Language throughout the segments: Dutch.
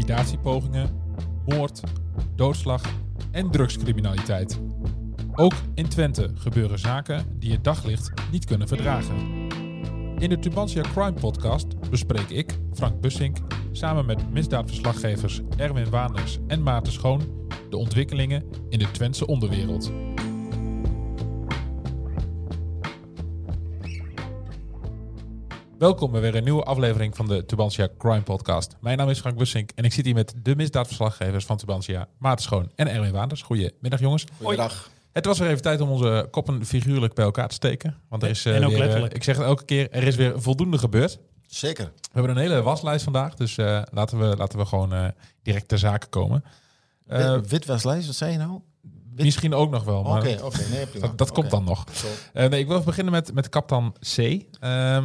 liquidatiepogingen, moord, doodslag en drugscriminaliteit. Ook in Twente gebeuren zaken die het daglicht niet kunnen verdragen. In de Tubantia Crime Podcast bespreek ik, Frank Bussink, samen met misdaadverslaggevers Erwin Waanders en Maarten Schoon de ontwikkelingen in de Twentse onderwereld. Welkom bij weer een nieuwe aflevering van de Tubantia Crime Podcast. Mijn naam is Frank Bussink en ik zit hier met de misdaadverslaggevers van Tubantia, Maarten Schoon en Erwin Waanders. Goedemiddag jongens. Goeiedag. Het was weer even tijd om onze koppen figuurlijk bij elkaar te steken. Want er is eh, En ook weer, eh, letterlijk. ik zeg het elke keer, er is weer voldoende gebeurd. Zeker. We hebben een hele waslijst vandaag, dus eh, laten, we, laten we gewoon eh, direct ter zake komen. Eh, Wit- Witwaslijst, wat zei je nou? Wit- misschien ook nog wel, Oké, maar oké. nee, dat, dat komt dan nog. Eh, nee, ik wil even beginnen met, met kaptan C. Ehm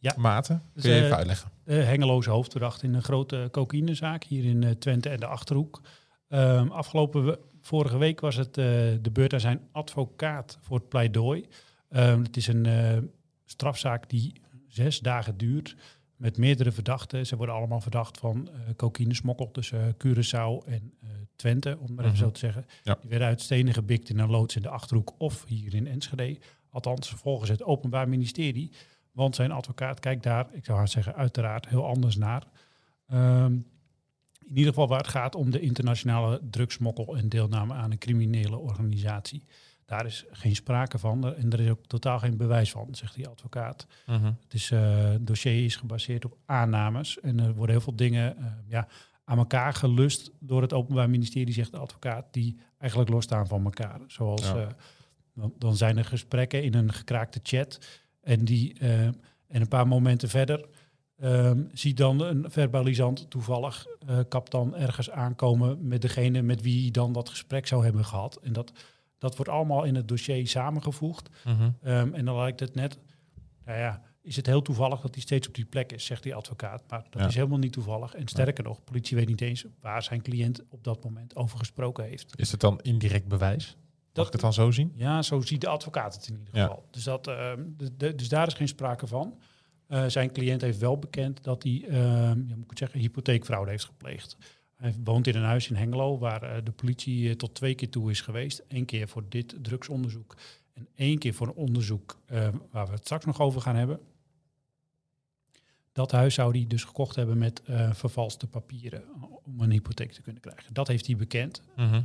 Ja. Maarten, kun Dus, je eh, even uitleggen? De Hengeloze hoofdverdachte in een grote cocaïnezaak hier in eh, Twente en de Achterhoek. Ehm, afgelopen we- vorige week was het eh, de beurt aan zijn advocaat voor het pleidooi. Ehm, het is een eh, strafzaak die zes dagen duurt met meerdere verdachten. Ze worden allemaal verdacht van eh cocaïnesmokkel tussen eh, Curaçao en eh, Twente, om maar even Mhm. zo te zeggen. Ja. Die werden uit stenen gebikt in een loods in de Achterhoek of hier in Enschede. Althans, volgens het Openbaar Ministerie. Want zijn advocaat kijkt daar, ik zou haar zeggen, uiteraard heel anders naar. Ehm, in ieder geval waar het gaat om de internationale drugsmokkel en deelname aan een criminele organisatie. Daar is geen sprake van en er is ook totaal geen bewijs van, zegt die advocaat. Mhm. Het, is, eh, het dossier is gebaseerd op aannames en er worden heel veel dingen eh, ja, aan elkaar gelust door het Openbaar Ministerie, zegt de advocaat, die eigenlijk losstaan van elkaar. Zoals Ja. eh, dan zijn er gesprekken in een gekraakte chat en, die, eh, en een paar momenten verder ehm, ziet dan een verbalisant toevallig eh kap dan ergens aankomen met degene met wie hij dan dat gesprek zou hebben gehad. En dat, dat wordt allemaal in het dossier samengevoegd. Mhm. Ehm, en dan lijkt het net, nou ja, is het heel toevallig dat hij steeds op die plek is, zegt die advocaat. Maar dat Ja. is helemaal niet toevallig. En sterker nog, politie weet niet eens waar zijn cliënt op dat moment over gesproken heeft. Is het dan indirect bewijs? Mag Dat- ik het dan zo zien? Ja, zo ziet de advocaat het in ieder Ja. geval. Dus, dat, ehm, de- de- dus daar is geen sprake van. Eh, zijn cliënt heeft wel bekend dat hij, ehm, ja, moet ik het zeggen, hypotheekfraude heeft gepleegd. Hij woont in een huis in Hengelo waar eh, de politie eh, tot twee keer toe is geweest. Eén keer voor dit drugsonderzoek en één keer voor een onderzoek eh, waar we het straks nog over gaan hebben. Dat huis zou hij dus gekocht hebben met vervalste papieren om een hypotheek te kunnen krijgen. Dat heeft hij bekend. Mhm.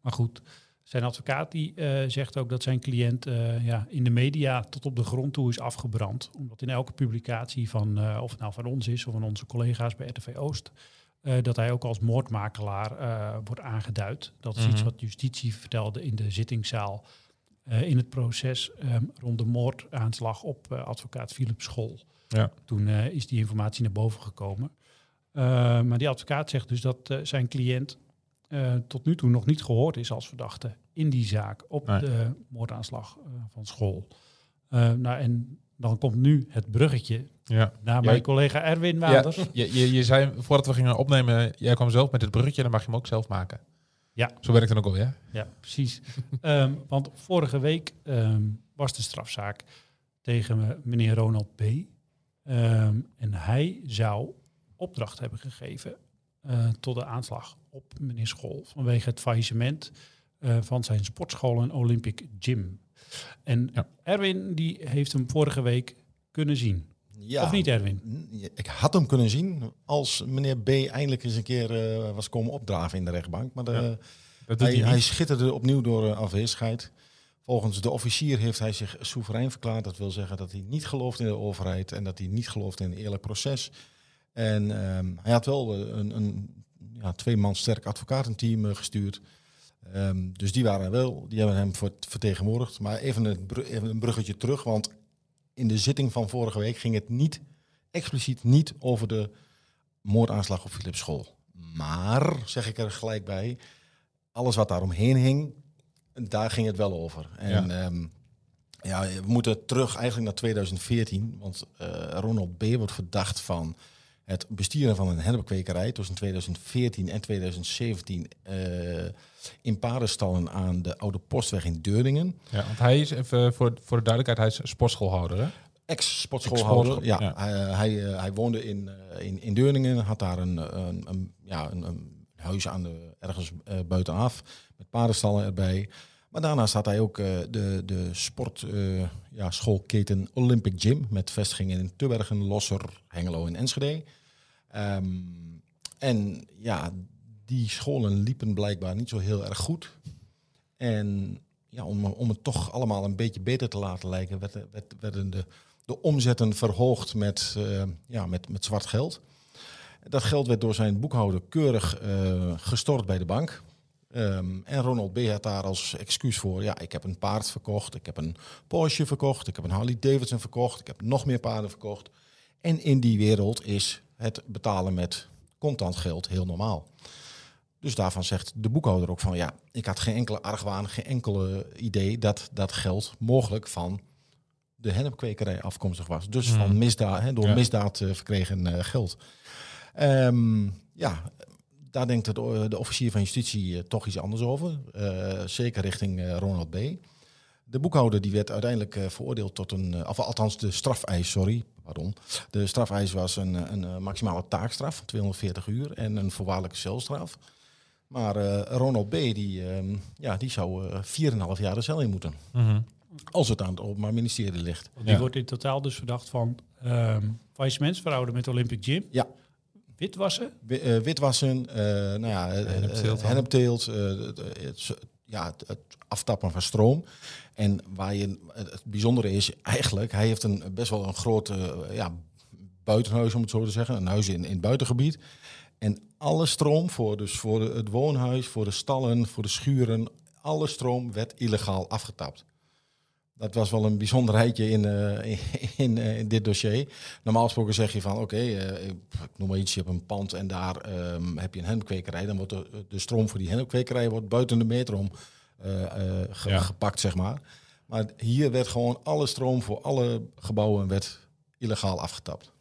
Maar goed, zijn advocaat die eh, zegt ook dat zijn cliënt eh, ja, in de media tot op de grond toe is afgebrand. Omdat in elke publicatie van, eh, of het nou van ons is of van onze collega's bij RTV Oost, dat hij ook als moordmakelaar wordt aangeduid. Dat is iets Mhm. wat justitie vertelde in de zittingszaal in het proces ehm, rond de moordaanslag op advocaat Philip School. Ja. Toen is die informatie naar boven gekomen. Maar die advocaat zegt dus dat zijn cliënt eh, tot nu toe nog niet gehoord is als verdachte in die zaak op Nee. de moordaanslag eh, van school. Eh, nou, en dan komt nu het bruggetje Ja. naar Ja, mijn collega Erwin Ja, Waanders. je, je, je zei voordat we gingen opnemen, jij kwam zelf met het bruggetje, dan mag je hem ook zelf maken. Ja. Zo werkt het ook alweer. Ja, precies. Ehm, want vorige week ehm, was de strafzaak tegen meneer Ronald B. Ehm, en hij zou opdracht hebben gegeven eh, tot de aanslag op meneer School vanwege het faillissement eh, van zijn sportschool en Olympic Gym. En Ja. Erwin die heeft hem vorige week kunnen zien. Ja. Of niet Erwin? Ik had hem kunnen zien als meneer B eindelijk eens een keer eh, was komen opdraven in de rechtbank. Maar de, Ja, Dat doet hij, hij, schitterde opnieuw door afwezigheid. Volgens de officier heeft hij zich soeverein verklaard. Dat wil zeggen dat hij niet gelooft in de overheid en dat hij niet gelooft in een eerlijk proces. En ehm, hij had wel eh, een, een ja, twee man sterk advocatenteam eh, gestuurd. Ehm, dus die waren wel, die hebben hem vertegenwoordigd. Maar even, een bruggetje terug, want in de zitting van vorige week ging het niet, expliciet niet over de moordaanslag op Philips School. Maar, zeg ik er gelijk bij, alles wat daaromheen hing, daar ging het wel over. En Ja. ja, ja we moeten terug eigenlijk naar 2014, want eh, Ronald B. wordt verdacht van het bestieren van een hennepkwekerij tussen 2014 en 2017 eh, in paardenstallen aan de Oude Postweg in Deuringen. Ja, want hij is, even voor, voor de duidelijkheid, hij is sportschoolhouder. Hè? ex-sportschoolhouder. Ex-sportschool, Ja, ja. Hij, hij, eh, hij woonde in, eh, in, in Deurningen, had daar een, een, een, ja, een, een huis aan de, ergens eh, buitenaf met paardenstallen erbij. Maar daarnaast had hij ook eh, de, de sportschoolketen ja, schoolketen Olympic Gym met vestigingen in Tubbergen, Losser, Hengelo en Enschede. Ehm, en ja, die scholen liepen blijkbaar niet zo heel erg goed. En ja, om, om het toch allemaal een beetje beter te laten lijken, werd, werd, werden de, de omzetten verhoogd met, eh, ja, met, met zwart geld. Dat geld werd door zijn boekhouder keurig eh, gestort bij de bank. Ehm, en Ronald B. had daar als excuus voor, ja, ik heb een paard verkocht, ik heb een Porsche verkocht, ik heb een Harley Davidson verkocht, ik heb nog meer paarden verkocht. En in die wereld is het betalen met contant geld heel normaal. Dus daarvan zegt de boekhouder ook van ja, ik had geen enkele argwaan, geen enkele idee dat dat geld mogelijk van de hennepkwekerij afkomstig was. Dus Hmm. van misdaad, hè, door Ja. misdaad eh, verkregen eh, geld. Ehm, ja, daar denkt het, o- de officier van justitie eh, toch iets anders over. Eh, zeker richting eh, Ronald B. De boekhouder die werd uiteindelijk eh, veroordeeld tot een, eh, of althans de strafeis, sorry, pardon. De strafeis was een, eh, een, maximale taakstraf van 240 uur en een voorwaardelijke celstraf. Maar eh, Ronald B. die, ehm, ja, die zou eh 4,5 jaar de cel in moeten. Mhm. Als het aan het Openbaar Ministerie ligt. Die Ja. wordt in totaal dus verdacht van ehm faillissementsfraude met Olympic Gym. Ja. Witwassen. Wi- witwassen, eh, nou ja, eh, Hennepteelt ja, het, aftappen van stroom. En waar je, het, bijzondere is eigenlijk, hij heeft een best wel een groot eh, ja, buitenhuis, om het zo te zeggen. Een huis in, in het buitengebied. En alle stroom, voor, dus voor het woonhuis, voor de stallen, voor de schuren, alle stroom werd illegaal afgetapt. Dat was wel een bijzonderheidje in, eh, in, eh, in dit dossier. Normaal gesproken zeg je van oké, eh, ik ik noem maar iets, je hebt een pand en daar ehm, heb je een hennepkwekerij. Dan wordt de, de stroom voor die hennepkwekerij wordt buiten de meter om ge- Ja. gepakt, zeg maar. Maar hier werd gewoon alle stroom voor alle gebouwen werd illegaal afgetapt.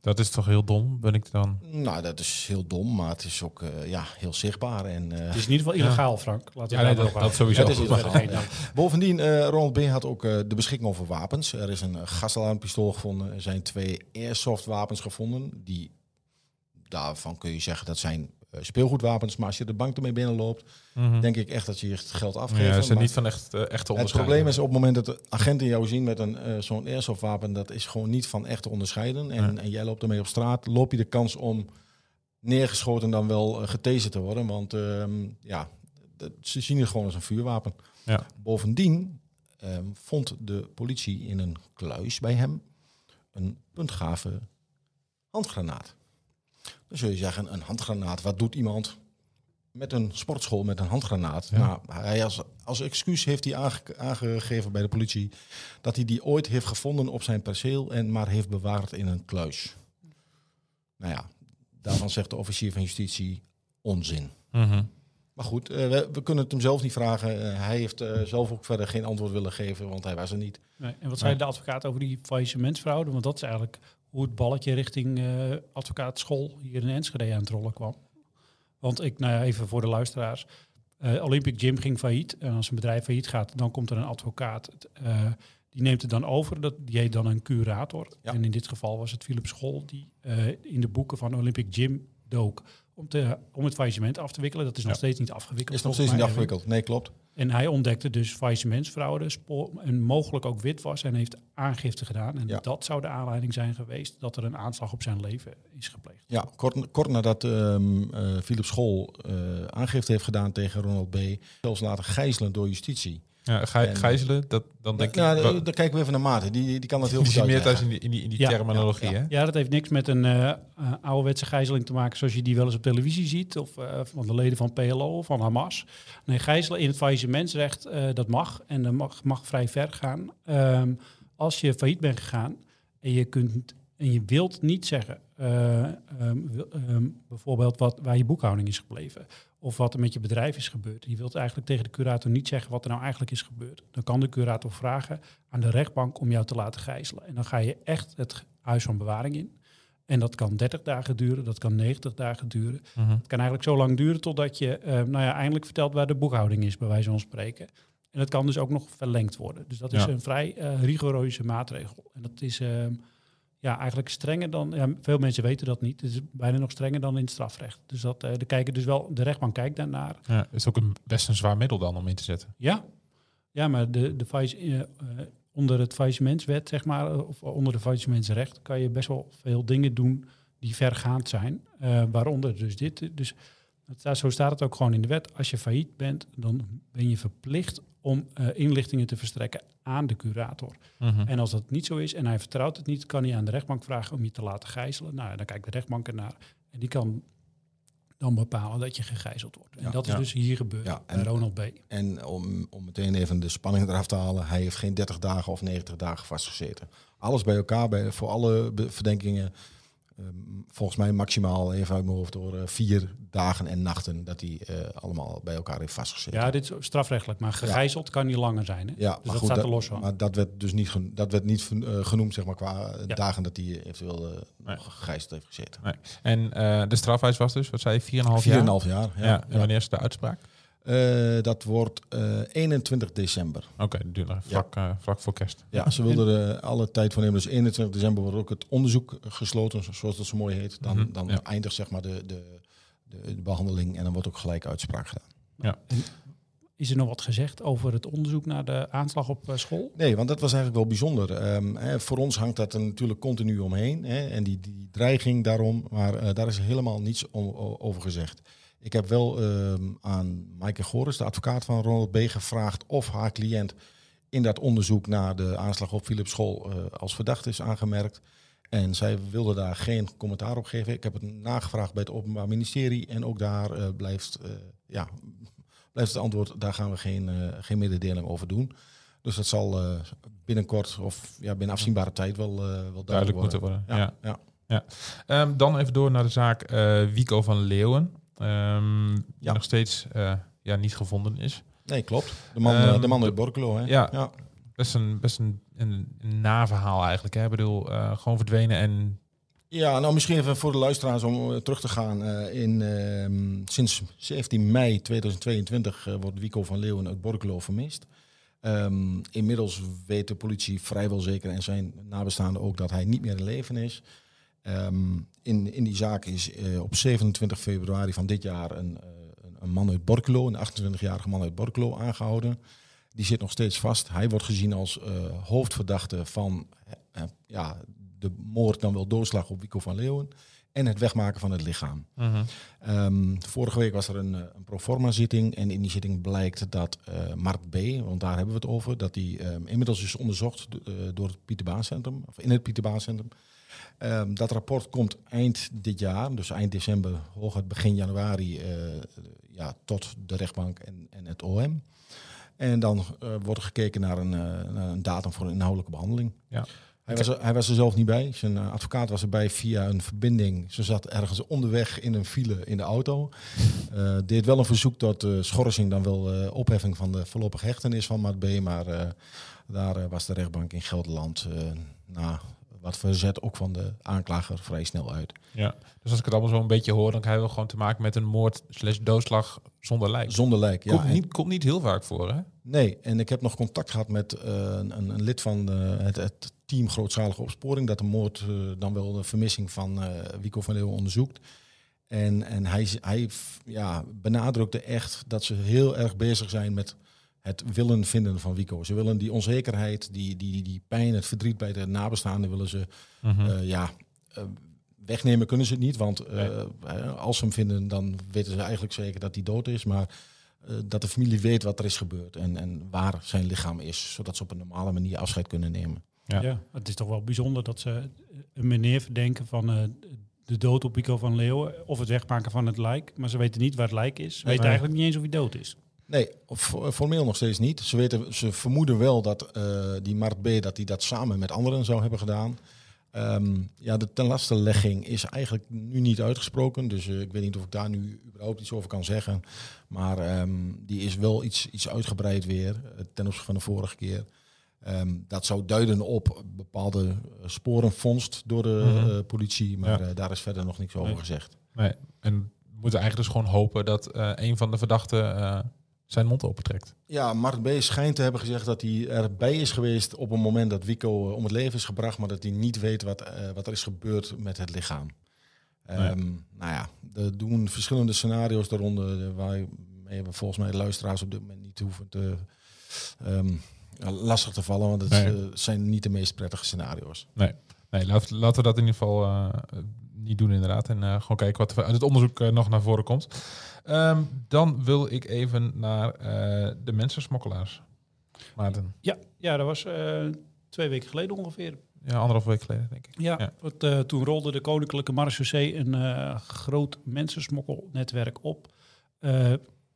Dat is toch heel dom, ben ik dan? Nou, dat is heel dom, maar het is ook eh, ja, heel zichtbaar. En, eh, Het is in ieder geval illegaal, Frank. Laten we Ja, nee, dat, dat sowieso. Het is illegaal, ja. Bovendien, eh Ronald B. had ook eh, de beschikking over wapens. Er is een gasalarmpistool gevonden. Er zijn twee airsoft wapens gevonden. Die, daarvan kun je zeggen dat zijn speelgoedwapens. Maar als je de bank ermee binnenloopt, Mhm. denk ik echt dat je het geld afgeeft. Ja, ze zijn niet van echt, eh, echte het probleem is op het moment dat de agenten jou zien met een eh, zo'n airsoft wapen, dat is gewoon niet van echt te onderscheiden. En, Ja. en jij loopt ermee op straat, loop je de kans om neergeschoten en dan wel uh, getezen te worden. Want ehm, ja, ze zien het gewoon als een vuurwapen. Ja. Bovendien ehm, vond de politie in een kluis bij hem een puntgave handgranaat. Dan zul je zeggen, een handgranaat, wat doet iemand met een sportschool met een handgranaat? Ja. Nou, hij als, als excuus heeft hij aange- aangegeven bij de politie dat hij die ooit heeft gevonden op zijn perceel en maar heeft bewaard in een kluis. Nou ja, daarvan zegt de officier van justitie onzin. Mhm. Maar goed, eh, we, we kunnen het hem zelf niet vragen. Eh, hij heeft eh, zelf ook verder geen antwoord willen geven, want hij was er niet. Nee. En wat zei de advocaat over die faillissementsfraude? Want dat is eigenlijk hoe het balletje richting eh advocaatschool hier in Enschede aan het rollen kwam. Want ik, nou ja, even voor de luisteraars. eh, Olympic Gym ging failliet. En als een bedrijf failliet gaat, dan komt er een advocaat. eh, die neemt het dan over. Dat, die heet dan een curator. Ja. En in dit geval was het Philip School die in de boeken van Olympic Gym dook. Om, te, om het faillissement af te wikkelen. Dat is nog Ja. steeds niet afgewikkeld. Is nog steeds niet afgewikkeld. Nee, klopt. En hij ontdekte dus faillissementsfraude spoor- en mogelijk ook witwas en heeft aangifte gedaan. En Ja. dat zou de aanleiding zijn geweest dat er een aanslag op zijn leven is gepleegd. Ja, kort, kort nadat ehm eh, Philip School eh, aangifte heeft gedaan tegen Ronald B., zelfs laten gijzelen door justitie. Ja, gij- En- gijzelen, dat, dan denk nou, ik... daar kijken we even naar Maarten. Die, die kan dat heel die goed zit meer thuis in die, in die, in die Ja, terminologie, ja, ja. hè? Ja, dat heeft niks met een eh, eh, ouderwetse gijzeling te maken zoals je die wel eens op televisie ziet. Of eh, van de leden van PLO of van Hamas. Nee, gijzelen in het faillissementsrecht, eh, dat mag. En dat mag, mag vrij ver gaan. Ehm, als je failliet bent gegaan en je, kunt, en je wilt niet zeggen... eh, ehm, ehm, bijvoorbeeld wat, waar je boekhouding is gebleven. Of wat er met je bedrijf is gebeurd. Je wilt eigenlijk tegen de curator niet zeggen wat er nou eigenlijk is gebeurd. Dan kan de curator vragen aan de rechtbank om jou te laten gijzelen. En dan ga je echt het huis van bewaring in. En dat kan 30 dagen duren, dat kan 90 dagen duren. Mhm. Het kan eigenlijk zo lang duren totdat je eh, nou ja, eindelijk vertelt waar de boekhouding is, bij wijze van spreken. En dat kan dus ook nog verlengd worden. Dus dat is een vrij eh, rigoureuze maatregel. En dat is ehm, ja, eigenlijk strenger dan... Ja, veel mensen weten dat niet. Het is bijna nog strenger dan in het strafrecht. Dus dat, eh, de, kijken dus wel, de rechtbank kijkt daarnaar. Ja, is ook een, best een zwaar middel dan om in te zetten. Ja, ja maar de, de eh, eh, onder het faillissementswet, zeg maar, of onder de faillissementsrecht, kan je best wel veel dingen doen die vergaand zijn. waaronder dus dit. Dus staat, zo staat het ook gewoon in de wet. Als je failliet bent, dan ben je verplicht om eh, inlichtingen te verstrekken aan de curator. Mhm. En als dat niet zo is en hij vertrouwt het niet, kan hij aan de rechtbank vragen om je te laten gijzelen. Nou, dan kijkt de rechtbank ernaar en die kan dan bepalen dat je gegijzeld wordt. En Ja, dat is ja. dus hier gebeurd Ja, bij en- Ronald B. En om, om meteen even de spanning eraf te halen, hij heeft geen 30 dagen of 90 dagen vastgezeten. Alles bij elkaar, bij, voor alle verdenkingen, ehm, volgens mij maximaal, even uit mijn hoofd door, eh, vier dagen en nachten dat hij eh, allemaal bij elkaar heeft vastgezeten. Ja, dit is strafrechtelijk, maar gegijzeld kan niet langer zijn. Hè? Ja, dus dat staat er los van. Maar dat werd dus niet, dat werd niet eh, genoemd, zeg maar, qua eh, Ja. dagen dat hij eventueel eh Nee. nog gegijzeld heeft gezeten. Nee. En eh, de strafeis was dus, wat zei je, 4,5 jaar? 4,5 jaar. Ja. Ja, En wanneer is de uitspraak? Eh, dat wordt eh, 21 december. Oké, nog vlak, eh, vlak voor kerst. Ja, ze wilden er alle tijd voor nemen. Dus 21 december wordt ook het onderzoek gesloten, zoals dat zo mooi heet. Dan, Mhm, dan ja. eindigt zeg maar de, de, de, de behandeling en dan wordt ook gelijk uitspraak gedaan. Is er nog wat gezegd over het onderzoek naar de aanslag op eh, school? Nee, want dat was eigenlijk wel bijzonder. Ehm, hè, voor ons hangt dat er natuurlijk continu omheen. Hè, en die, die dreiging daarom, maar eh, daar is helemaal niets om- over gezegd. Ik heb wel ehm, aan Maaike Goris, de advocaat van Ronald B., gevraagd of haar cliënt in dat onderzoek naar de aanslag op Philips School eh, als verdachte is aangemerkt. En zij wilde daar geen commentaar op geven. Ik heb het nagevraagd bij het Openbaar Ministerie en ook daar eh, blijft, eh, ja, blijft het antwoord, daar gaan we geen, geen mededeling over doen. Dus dat zal binnenkort of ja, binnen afzienbare tijd wel, wel duidelijk, Duidelijk worden. moeten worden. Ja. Ja, ja. Ehm, dan even door naar de zaak eh Wico van Leeuwen. Ehm, die Ja. nog steeds eh, ja, niet gevonden is. Nee, klopt. De man, eh, Ehm, de man uit Borculo, hè? ja. ja. Best een, best een, een, een naverhaal eigenlijk. Hè? Ik bedoel, eh, gewoon verdwenen en... Ja, nou misschien even voor de luisteraars om terug te gaan. in, ehm, sinds 17 mei 2022 eh, wordt Wico van Leeuwen uit Borculo vermist. Inmiddels weet de politie vrijwel zeker en zijn nabestaanden ook dat hij niet meer in leven is. Ehm, in, in die zaak is eh, op 27 februari van dit jaar een, eh, een- een man uit Borculo, een 28-jarige man uit Borculo, aangehouden. Die zit nog steeds vast. Hij wordt gezien als eh, hoofdverdachte van ja, de moord, dan wel doorslag op Wico van Leeuwen. En het wegmaken van het lichaam. Ehm, vorige week was er een, een proforma zitting. En in die zitting blijkt dat Mart B., want daar hebben we het over, dat die ehm, inmiddels is onderzocht door het Pieter Baan Centrum, of in het Pieter Baan Centrum. Ehm, dat rapport komt eind dit jaar, dus eind december, hooguit begin januari, eh, ja, tot de rechtbank en, en het OM. En dan eh, wordt er gekeken naar een, eh, naar een datum voor een inhoudelijke behandeling. Ja. Hij was, er, hij was er zelf niet bij. Zijn advocaat was erbij via een verbinding. Ze zat ergens onderweg in een file in de auto. Deed wel een verzoek tot schorsing, dan wel opheffing van de voorlopige hechtenis van Maat B. Maar daar was de rechtbank in Gelderland na wat verzet ook van de aanklager vrij snel uit. Ja. Dus als ik het allemaal zo een beetje hoor, dan krijgen we gewoon te maken met een moord slash doodslag zonder lijk. Zonder lijk. Ja, komt, en- niet, komt niet heel vaak voor, hè? Nee, en ik heb nog contact gehad met eh, een, een lid van eh, het, het team Grootschalige Opsporing, dat de moord, eh, dan wel de vermissing van eh Wico van Leeuwen onderzoekt. En, en hij, hij ja, benadrukte echt dat ze heel erg bezig zijn met het willen vinden van Wico. Ze willen die onzekerheid, die, die, die pijn, het verdriet bij de nabestaanden willen ze Mhm. eh, ja, eh, wegnemen kunnen ze het niet. Want eh, Nee. als ze hem vinden, dan weten ze eigenlijk zeker dat hij dood is. Maar eh, dat de familie weet wat er is gebeurd en, en waar zijn lichaam is. Zodat ze op een normale manier afscheid kunnen nemen. Ja. Ja. het is toch wel bijzonder dat ze een meneer verdenken van eh, de dood op Pico van Leeuwen of het wegmaken van het lijk. Maar ze weten niet waar het lijk is. Ze weten Nee. eigenlijk niet eens of hij dood is. Nee, formeel nog steeds niet. Ze, weten, ze vermoeden wel dat eh, die Mart B. dat hij dat samen met anderen zou hebben gedaan. Ehm, ja, de tenlastelegging is eigenlijk nu niet uitgesproken. Dus eh, ik weet niet of ik daar nu überhaupt iets over kan zeggen. Maar ehm, die is wel iets, iets uitgebreid weer eh, ten opzichte van de vorige keer. Ehm, dat zou duiden op bepaalde eh, sporenvondst door de Mhm. politie. Maar Ja. daar is verder nog niks over Nee. gezegd. Nee. En we moeten eigenlijk dus gewoon hopen dat een van de verdachten zijn mond opentrekt. Ja, Mark B. schijnt te hebben gezegd dat hij erbij is geweest op een moment dat Wico eh, om het leven is gebracht, maar dat hij niet weet wat, eh, wat er is gebeurd met het lichaam. Nee. Ehm, nou ja, er doen verschillende scenario's daaronder, eh, waar we volgens mij de luisteraars op dit moment niet hoeven te ehm, lastig te vallen, want het Nee. zijn niet de meest prettige scenario's. Nee, laat- laten we dat in ieder geval niet doen inderdaad. En eh, gewoon kijken wat er uit het onderzoek eh, nog naar voren komt. Ehm, dan wil ik even naar eh, de mensensmokkelaars. Maarten. Ja, ja dat was twee weken geleden ongeveer. Ja, anderhalf week geleden denk ik. Ja, Ja. want, toen rolde de Koninklijke Marechaussee een groot mensensmokkelnetwerk op.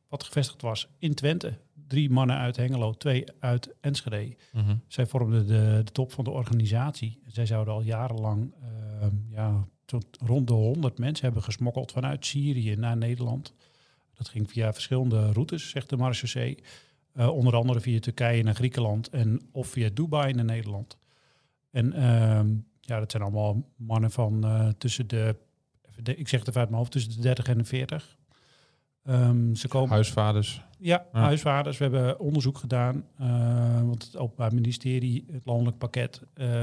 wat gevestigd was in Twente. Drie mannen uit Hengelo, twee uit Enschede. Mhm. Zij vormden de, de top van de organisatie. Zij zouden al jarenlang eh, ja, tot rond de 100 mensen hebben gesmokkeld vanuit Syrië naar Nederland. Dat ging via verschillende routes, zegt de marechaussee. Eh, onder andere via Turkije naar Griekenland en of via Dubai naar Nederland. En ehm, ja, dat zijn allemaal mannen van eh, tussen de, ik zeg het even uit mijn hoofd, tussen de 30 en de 40. Ehm, ze komen Huisvaders. ja, Ja. huisvaders. We hebben onderzoek gedaan. eh, want het Openbaar Ministerie, het landelijk pakket,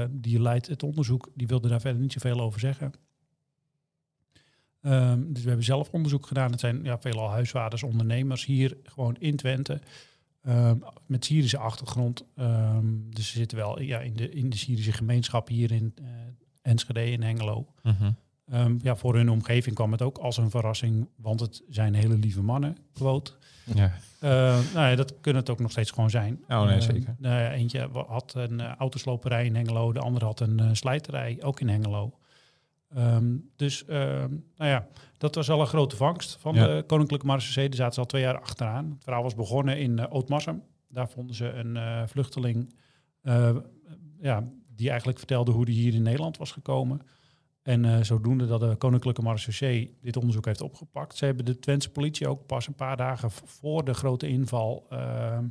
die leidt het onderzoek. Die wilde daar verder niet zoveel over zeggen. Ehm, dus we hebben zelf onderzoek gedaan. Het zijn ja, veelal huisvaders, ondernemers hier gewoon in Twente. ehm, met Syrische achtergrond. Ehm, dus ze zitten wel ja, in, de, in de Syrische gemeenschap hier in eh, Enschede en Hengelo. Mhm. Ja, voor hun omgeving kwam het ook als een verrassing, want het zijn hele lieve mannen, quote. Ja. Uh, nou ja, dat kunnen het ook nog steeds gewoon zijn. Oh, nee, zeker. nou eentje had een eh, autosloperij in Hengelo, de andere had een eh, slijterij, ook in Hengelo. Ehm, dus ehm, nou ja, dat was al een grote vangst van Ja. de Koninklijke Marechaussee. Daar zaten ze al twee jaar achteraan. Het verhaal was begonnen in uh, Ootmarsum. Daar vonden ze een eh, vluchteling eh, ja, die eigenlijk vertelde hoe die hier in Nederland was gekomen. En eh, zodoende dat de Koninklijke Marechaussee dit onderzoek heeft opgepakt. Ze hebben de Twentse politie ook pas een paar dagen voor de grote inval ehm,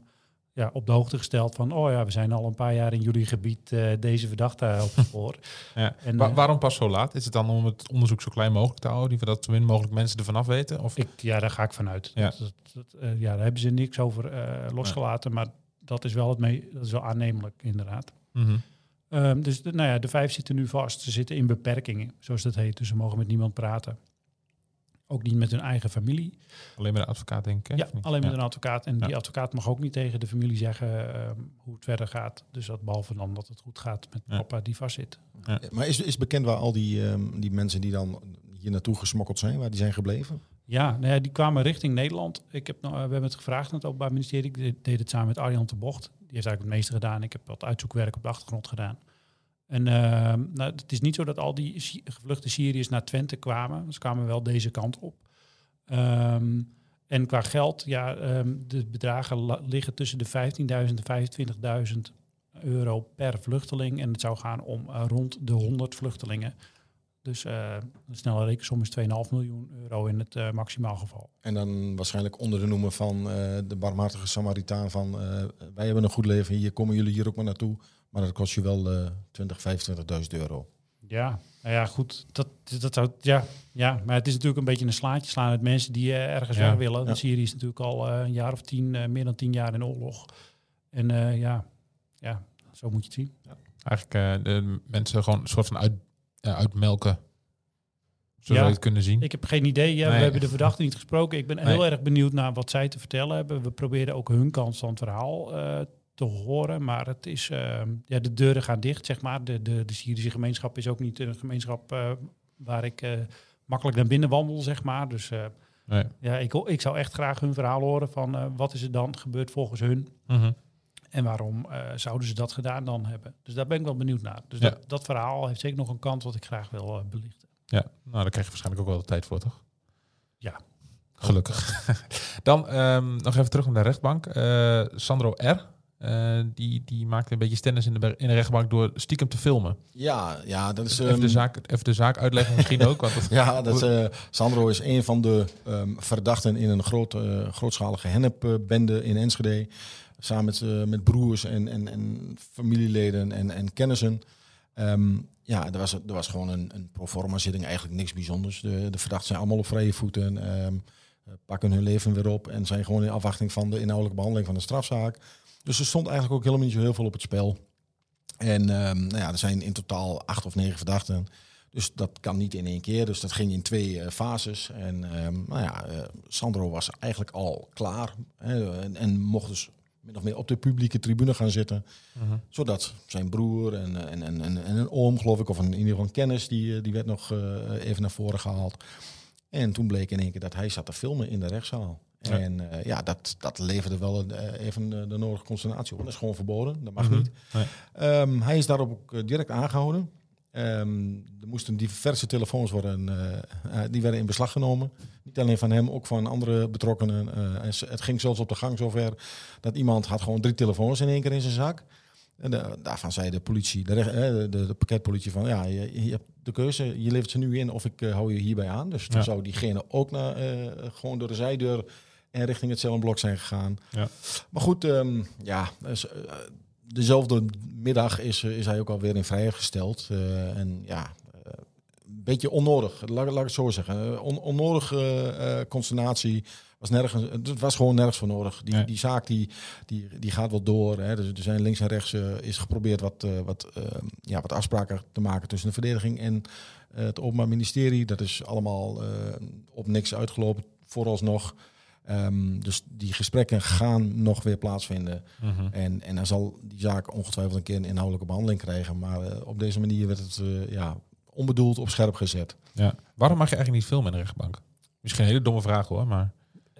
ja, op de hoogte gesteld van... oh ja, we zijn al een paar jaar in jullie gebied eh, deze verdachte op het spoor. Ja. En, Wa- eh, waarom pas zo laat? Is het dan om het onderzoek zo klein mogelijk te houden? Dat zo min mogelijk mensen ervan af weten? Of? Ik, ja, daar ga ik vanuit. Ja. Dat, dat, dat, eh, ja, daar hebben ze niks over losgelaten, maar dat is wel het mee, dat is wel aannemelijk inderdaad. Mhm. Ehm, dus de, nou ja, de vijf zitten nu vast. Ze zitten in beperkingen, zoals dat heet. Dus ze mogen met niemand praten. Ook niet met hun eigen familie. Alleen met de advocaat, denk ik. hè? Ja, alleen met Ja. een advocaat. En die advocaat mag ook niet tegen de familie zeggen ehm, hoe het verder gaat. Dus dat behalve dan dat het goed gaat met Ja. papa die vastzit. Maar is, is bekend waar al die, ehm, die mensen die dan hier naartoe gesmokkeld zijn, waar die zijn gebleven? Ja, nou ja, die kwamen richting Nederland. Ik heb, nou, we hebben het gevraagd aan het Openbaar Ministerie. Ik deed- deed het samen met Arjan de Bocht. Die heeft eigenlijk het meeste gedaan. Ik heb wat uitzoekwerk op de achtergrond gedaan. En ehm, nou, het is niet zo dat al die gevluchte Syriërs naar Twente kwamen. Ze kwamen wel deze kant op. Ehm, en qua geld, ja, ehm, de bedragen liggen tussen de 15.000 en 25.000 euro per vluchteling. En het zou gaan om eh, rond de 100 vluchtelingen. Dus eh, een snelle rekensom is 2,5 miljoen euro in het eh, maximaal geval. En dan waarschijnlijk onder de noemer van de barmhartige Samaritaan van wij hebben een goed leven, hier komen jullie hier ook maar naartoe. Maar dat kost je wel eh 20, 25.000 euro. Ja, nou ja, goed. Dat, dat zou, ja, ja, maar het is natuurlijk een beetje een slaatje slaan met mensen die eh, ergens Ja, weg willen. ja. Want Syrië is natuurlijk al eh, een jaar of tien, eh, meer dan tien jaar in oorlog. En eh, ja, ja, zo moet je het zien. Eigenlijk eh, de mensen gewoon een soort van uit, ja, uitmelken. Zo Ja. zou je het kunnen zien. Ik heb geen idee. Ja, Nee. We hebben de verdachte niet gesproken. Ik ben Nee. heel erg benieuwd naar wat zij te vertellen hebben. We proberen ook hun kant van het verhaal eh, te horen. Maar het is, eh, ja, de deuren gaan dicht, zeg maar. De, de, de Syrische gemeenschap is ook niet een gemeenschap eh, waar ik eh, makkelijk naar binnen wandel, zeg maar. Dus Nee. ja, ik, ik zou echt graag hun verhaal horen van wat is er dan gebeurd volgens hun. Mhm. En waarom zouden ze dat gedaan dan hebben? Dus daar ben ik wel benieuwd naar. Dus Ja. dat, dat verhaal heeft zeker nog een kant wat ik graag wil belichten. Ja, nou, daar krijg je waarschijnlijk ook wel de tijd voor, toch? Ja. Gelukkig. Dan ehm, nog even terug naar de rechtbank. Sandro R. eh, die, die maakte een beetje stennis in de, in de rechtbank door stiekem te filmen. Ja, ja dat is... even, de ehm, zaak, even de zaak uitleggen misschien ook. Want dat, Ja, dat, eh, Sandro is een van de ehm, verdachten in een groot, eh, grootschalige hennepbende in Enschede. Samen met, met broers en, en, en familieleden en, en kennissen. Ehm, ja, er was, er was gewoon een, een proforma zitting, eigenlijk niks bijzonders. De, de verdachten zijn allemaal op vrije voeten. Pakken hun leven weer op en zijn gewoon in afwachting van de inhoudelijke behandeling van de strafzaak. Dus er stond eigenlijk ook helemaal niet zo heel veel op het spel. En ehm, nou ja, er zijn in totaal acht of negen verdachten. Dus dat kan niet in één keer. Dus dat ging in twee eh, fases. En ehm, nou ja, eh, Sandro was eigenlijk al klaar. Hè, en, en mocht dus min of meer op de publieke tribune gaan zitten. Mhm. Zodat zijn broer en, eh, en, en, en, en een oom, geloof ik, of een, in ieder geval een kennis, die, die werd nog even naar voren gehaald. En toen bleek in één keer dat hij zat te filmen in de rechtszaal. Ja. En eh, ja, dat, dat leverde wel een, eh, even de nodige consternatie op. Dat is gewoon verboden, dat mag Mhm. niet. Nee. Ehm, hij is daarop ook eh, direct aangehouden. Ehm, er moesten diverse telefoons worden, die werden in beslag genomen. Niet alleen van hem, ook van andere betrokkenen. En ze- het ging zelfs op de gang zover dat iemand had gewoon drie telefoons in één keer in zijn zak. En de- daarvan zei de politie, de, de, pakketpolitie van ja, je, je hebt de keuze, je levert ze nu in of ik hou je hierbij aan. Dus dan Ja. zou diegene ook naar, gewoon door de zijdeur en richting het cellenblok zijn gegaan. Ja. Maar goed, ehm, ja, dus, eh, dezelfde middag is, eh, is hij ook alweer in vrijheid gesteld. Eh, en ja, eh, een beetje onnodig, laat, laat ik het zo zeggen. Eh, On, onnodige eh, consternatie. Was nergens, het was gewoon nergens voor nodig. Die, Nee. die zaak die, die, die gaat wel door. Hè. Dus er zijn links en rechts eh, is geprobeerd wat, eh, wat, eh, ja, wat afspraken te maken tussen de verdediging en eh, het Openbaar Ministerie. Dat is allemaal eh, op niks uitgelopen, vooralsnog. Ehm, dus die gesprekken gaan nog weer plaatsvinden. Mhm. En, en dan zal die zaak ongetwijfeld een keer een inhoudelijke behandeling krijgen. Maar eh, op deze manier werd het eh, ja, onbedoeld op scherp gezet. Ja. Waarom mag je eigenlijk niet filmen in de rechtbank? Misschien een hele domme vraag hoor, maar...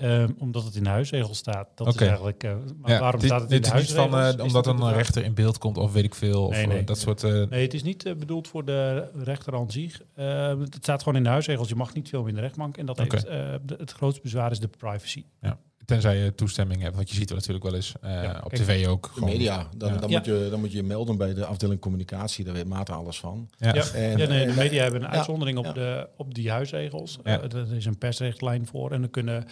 Ehm, omdat het in de huisregel staat. Dat Oké. is eigenlijk. eh, maar Ja, waarom dit, staat het in dit de is niet van eh, Is omdat dat een rechter in beeld komt of weet ik veel. Of Nee, eh, nee. dat soort... eh, Nee, het is niet eh, bedoeld voor de rechter aan zich. Eh, het staat gewoon in de huisregels. Je mag niet filmen in de rechtbank. En dat Oké. heeft, eh, de- het grootste bezwaar is de privacy. Tenzij je toestemming hebt, want je ziet er natuurlijk wel eens eh, Ja, op kijk, tv ook. De gewoon- media, dan, Ja. dan, Ja. Moet je, dan moet je je melden bij de afdeling communicatie. Daar weet Maarten alles van. Ja. Ja. En, ja, nee, de media hebben een ja, uitzondering op, ja. de, op die huisregels. Ja. Eh, er is een persrechtlijn voor. En dan kunnen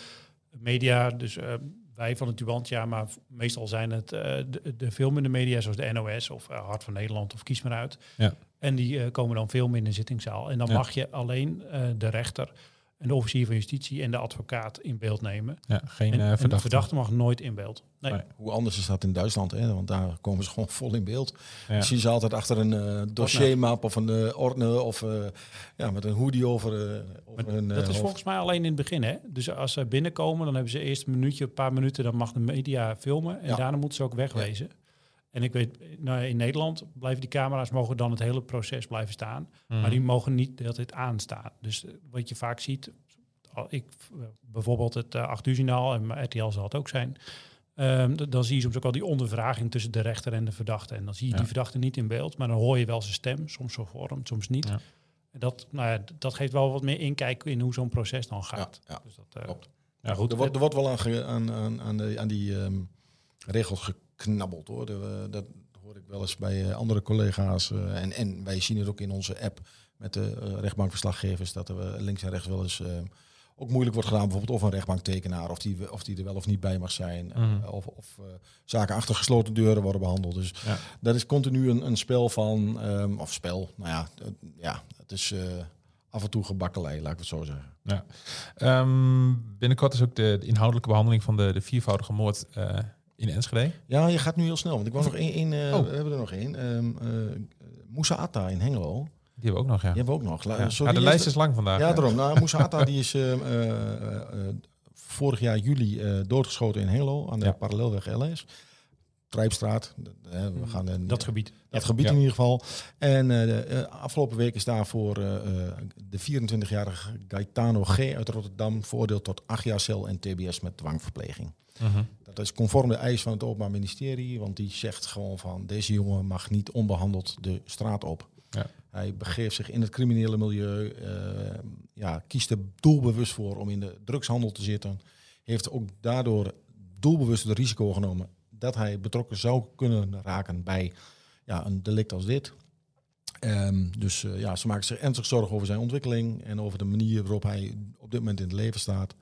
media, dus eh, wij van het Tubantia, maar meestal zijn het eh, de, de filmende media, zoals de NOS of eh, Hart van Nederland of Kies maar uit. Ja. En die komen dan filmen in de zittingszaal. En dan Ja. mag je alleen de rechter en de officier van justitie en de advocaat in beeld nemen. Ja, geen en, eh en de verdachte. verdachte mag nooit in beeld. Nee. Nee. Hoe anders is dat in Duitsland, hè? want daar komen ze gewoon vol in beeld. Ja. Je ziet ze altijd achter een eh, dossiermap of een eh ordner of eh, ja, met een hoodie over, eh over eh, dat is volgens mij alleen in het begin. Hè? Dus als ze binnenkomen, dan hebben ze eerst een minuutje, een paar minuten, dan mag de media filmen. En Ja. daarna moeten ze ook wegwezen. En ik weet, nou, in Nederland blijven die camera's mogen dan het hele proces blijven staan. Mhm. Maar die mogen niet de hele tijd aanstaan. Dus eh, wat je vaak ziet, ik, eh, bijvoorbeeld het uh, 8 uur signaal en RTL zal het ook zijn. ehm, dan zie je soms ook al die ondervraging tussen de rechter en de verdachte. En dan zie je Ja. die verdachte niet in beeld, maar dan hoor je wel zijn stem, soms zo vorm, soms niet. Ja. En Dat, nou ja, dat geeft wel wat meer inkijk in hoe zo'n proces dan gaat. Ja, ja. Dus dat, eh, goed. Er wordt, er wordt wel aan, aan, aan, aan, de, aan die ehm, regels geknabbeld hoor. De, dat hoor ik wel eens bij eh, andere collega's. eh, en, en wij zien het ook in onze app met de eh, rechtbankverslaggevers. Dat er eh, links en rechts wel eens ook moeilijk wordt gedaan. Bijvoorbeeld of een rechtbanktekenaar. Of die, of die er wel of niet bij mag zijn. eh, Mhm. of of eh, zaken achter gesloten deuren worden behandeld. Dus Ja. dat is continu een, een spel van... ehm, of spel, nou ja. het- ja het is... eh, Af en toe gebakkelei, laat ik het zo zeggen. Ehm, binnenkort is ook de, de inhoudelijke behandeling van de, de viervoudige moord eh, in Enschede. Ja, je gaat nu heel snel. Want ik wou nog één. één eh, Oh. We hebben er nog één. Moussa Atta in Hengelo. Die hebben we ook nog, ja. Die hebben we ook nog. La- Ja. de lijst is is lang vandaag. Ja, daarom. Nou, Moussa Atta die is ehm, eh, vorig jaar juli doodgeschoten in Hengelo aan de Ja. parallelweg LS. Trijpstraat. We gaan er niet- dat gebied. dat gebied Ja. in ieder geval. En de, afgelopen week is daarvoor eh, de 24-jarige Gaetano G. uit Rotterdam veroordeeld tot acht jaar cel en TBS met dwangverpleging. Mhm. Dat is conform de eis van het Openbaar Ministerie, want die zegt gewoon van deze jongen mag niet onbehandeld de straat op. Ja. Hij begeeft zich in het criminele milieu, eh, ja, kiest er doelbewust voor om in de drugshandel te zitten. Heeft ook daardoor doelbewust het risico genomen dat hij betrokken zou kunnen raken bij ja, een delict als dit. Ehm, dus eh, ja, ze maken zich ernstig zorgen over zijn ontwikkeling en over de manier waarop hij op dit moment in het leven staat.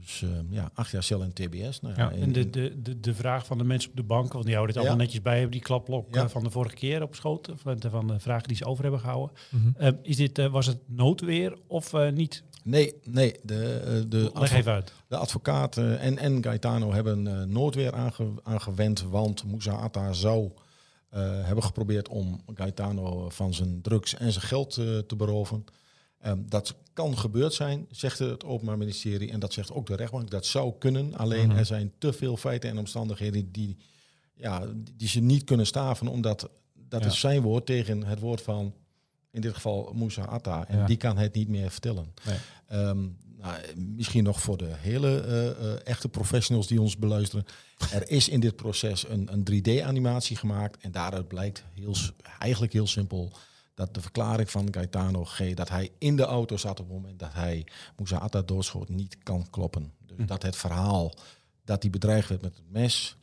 Dus ehm, ja, acht jaar cel en TBS. Nou, ja, En de, de, de, de vraag van de mensen op de bank, want die houden het Ja. allemaal netjes bij, hebben die klapblok Ja. eh, van de vorige keer op schoot, van de, van de vragen die ze over hebben gehouden. Mhm. Eh, is dit, eh, was het noodweer of eh, niet? Nee, nee. De, eh, de, Leg even uit. de advocaat eh, en, en Gaetano hebben uh, noodweer aange, aangewend, want Moussa Atta zou uh, hebben geprobeerd om Gaetano van zijn drugs en zijn geld uh, te beroven. Um, dat kan gebeurd zijn, zegt het Openbaar Ministerie en dat zegt ook de rechtbank. Dat zou kunnen, alleen Mhm. mm -hmm. er zijn te veel feiten en omstandigheden die, ja, die ze niet kunnen staven, omdat dat Ja. is zijn woord tegen het woord van, in dit geval Moussa Atta. En Ja. die kan het niet meer vertellen. Nee. Um, nou, misschien nog voor de hele uh, uh, echte professionals die ons beluisteren. Er is in dit proces een, een 3D-animatie gemaakt. En daaruit blijkt heel, eigenlijk heel simpel dat de verklaring van Gaetano G. dat hij in de auto zat op het moment dat hij Moussa Atta doodschoot niet kan kloppen. Dus Hm. dat het verhaal dat hij bedreigd werd met het mes,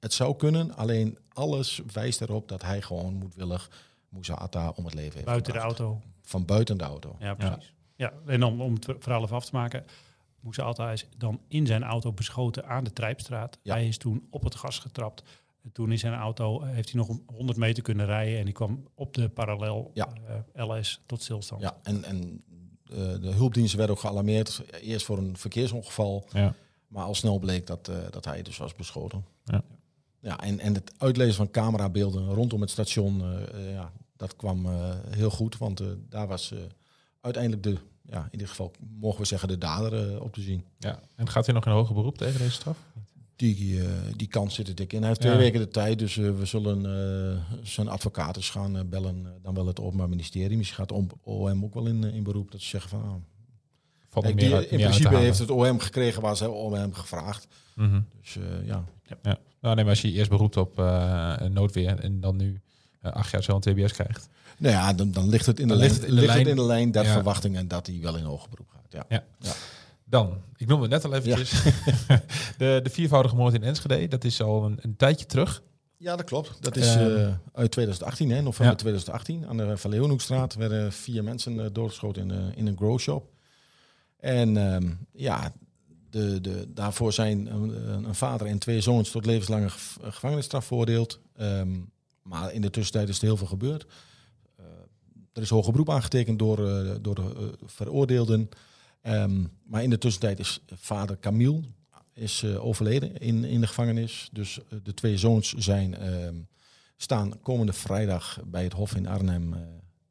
het zou kunnen. Alleen alles wijst erop dat hij gewoon moedwillig Moussa Atta om het leven heeft Buiten de auto. Van buiten de auto. Ja, precies. Ja, en dan om het verhaal even af te maken. Moussa Atta is dan in zijn auto beschoten aan de Trijpstraat. Ja. Hij is toen op het gas getrapt. En toen in zijn auto eh, heeft hij nog 100 meter kunnen rijden. En die kwam op de parallel Ja. eh, LS tot stilstand. Ja, en, en eh, de hulpdiensten werden ook gealarmeerd. Eerst voor een verkeersongeval. Ja. Maar al snel bleek dat, eh, dat hij dus was beschoten. Ja. Ja, en, en het uitlezen van camerabeelden rondom het station, ja, dat kwam eh, heel goed. Want daar was eh, uiteindelijk de, ja, in dit geval mogen we zeggen, de dader op te zien. ja. En gaat hij nog in hoger beroep tegen deze straf? Die, eh, die kans zit er dik in. Hij heeft twee Ja. weken de tijd, dus eh, we zullen eh, zijn advocaat eens gaan bellen. dan wel het Openbaar Ministerie. Misschien gaat OM ook wel in, in beroep. Dat ze zeggen van, ah, Kijk, die, uit- in principe heeft het OM gekregen waar ze om gevraagd. Mhm. Dus ja, Ja. Nou, nee, maar als je eerst beroept op een noodweer en dan nu acht jaar zo een TBS krijgt. nou ja, dan, dan ligt het in de, lijn, ligt het in de ligt het lijn. in de lijn dat Ja. verwachtingen dat hij wel in hoger beroep gaat. Ja. Dan, ik noemde het net al eventjes, de, de viervoudige moord in Enschede. Dat is al een, een tijdje terug. ja, dat klopt. Dat is Ehm. eh, uit 2018, hè, november Ja. 2018. Aan de Van Leeuwenhoekstraat werden vier mensen eh, doodgeschoten in, eh, in een grow shop. En ehm, ja, de, de, daarvoor zijn een, een vader en twee zoons tot levenslange gev- gevangenisstraf veroordeeld. Ehm, maar in de tussentijd is er heel veel gebeurd. Eh, er is hoger beroep aangetekend door, eh, door de eh, veroordeelden. Ehm, maar in de tussentijd is vader Camille is, eh, overleden in, in de gevangenis. Dus eh, de twee zoons zijn, ehm, staan komende vrijdag bij het Hof in Arnhem eh,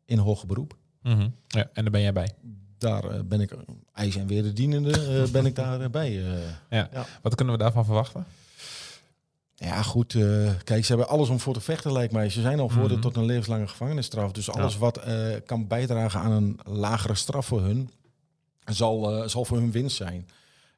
in hoger beroep. Mhm. Ja, en daar ben jij bij. Daar ben ik, ijs en wederdienende, eh ben ik daarbij. bij. Wat kunnen we daarvan verwachten? Ja, goed. kijk, ze hebben alles om voor te vechten, lijkt mij. Ze zijn al veroordeeld Mhm. tot een levenslange gevangenisstraf. Dus alles wat kan bijdragen aan een lagere straf voor hun, zal, eh, zal voor hun winst zijn.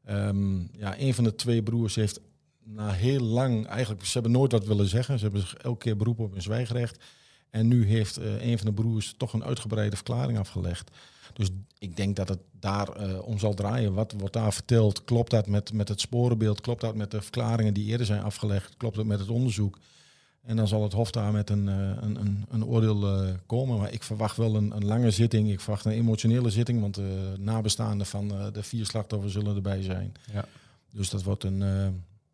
Ehm, ja, een van de twee broers heeft na heel lang, eigenlijk, ze hebben nooit wat willen zeggen. Ze hebben zich elke keer beroepen op hun zwijgrecht. En nu heeft eh, een van de broers toch een uitgebreide verklaring afgelegd. Dus ik denk dat het daar eh, om zal draaien. Wat wordt daar verteld? Klopt dat met, met het sporenbeeld? Klopt dat met de verklaringen die eerder zijn afgelegd? Klopt dat met het onderzoek? En dan zal het Hof daar met een, eh, een, een, een oordeel eh, komen. Maar ik verwacht wel een, een lange zitting. Ik verwacht een emotionele zitting, want de nabestaanden van eh, de vier slachtoffers zullen erbij zijn. Ja. Dus dat wordt een, eh,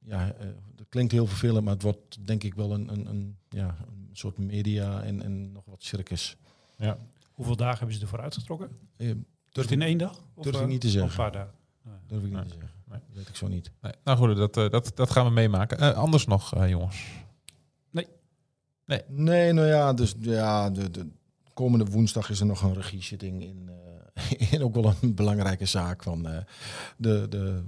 ja, eh, dat klinkt heel vervelend, maar het wordt denk ik wel een, een, een, ja, een soort media en, en nog wat circus. Ja. Hoeveel dagen hebben ze ervoor uitgetrokken? Eh, Durf in één dag? Of, durf ik eh, niet te of zeggen. Een paar dagen. durf ik niet Nee. te zeggen. Nee. Dat weet ik zo niet. Nee. Nou goed, dat, eh, dat, dat gaan we meemaken. Eh, anders nog, eh, jongens. Nee, nou ja, dus ja, de, de komende woensdag is er nog een regiezitting in, eh, in ook wel een belangrijke zaak van eh, de, de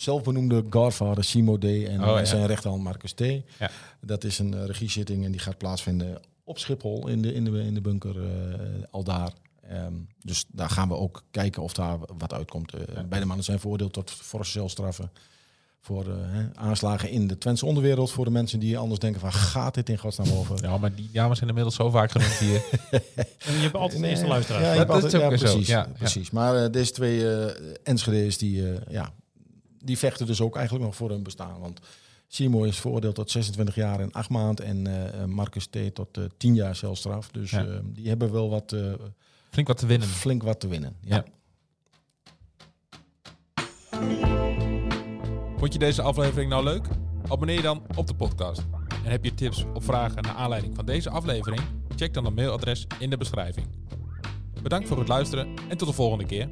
zelfbenoemde Godfather Simo D. en Oh, ja. zijn rechterhand Marcus T. Ja. Dat is een eh, regiezitting en die gaat plaatsvinden op Schiphol in de, in de, in de bunker eh, al daar. Ehm, dus daar gaan we ook kijken of daar wat uitkomt. Ja. Beide mannen zijn veroordeeld tot forse celstraffen. Voor eh, hè, aanslagen in de Twentse onderwereld. Voor de mensen die anders denken van gaat dit in godsnaam over? Ja, maar die dames zijn inmiddels zo vaak genoemd hier. En je hebt altijd de eerste luisteraar. Ja, je Dat hebt is altijd- ook ja, weer zo. precies. Ja, precies. Maar eh, deze twee eh Enschede's die, eh, ja, die vechten dus ook eigenlijk nog voor hun bestaan. Want Simo is veroordeeld tot 26 jaar en 8 maanden. En eh, Marcus T. tot eh 10 jaar celstraf. Dus Ja. eh, die hebben wel wat, eh, Flink wat te winnen. flink wat te winnen. Ja. Ja. Vond je deze aflevering nou leuk? Abonneer je dan op de podcast. En heb je tips of vragen naar aanleiding van deze aflevering? Check dan het mailadres in de beschrijving. Bedankt voor het luisteren en tot de volgende keer.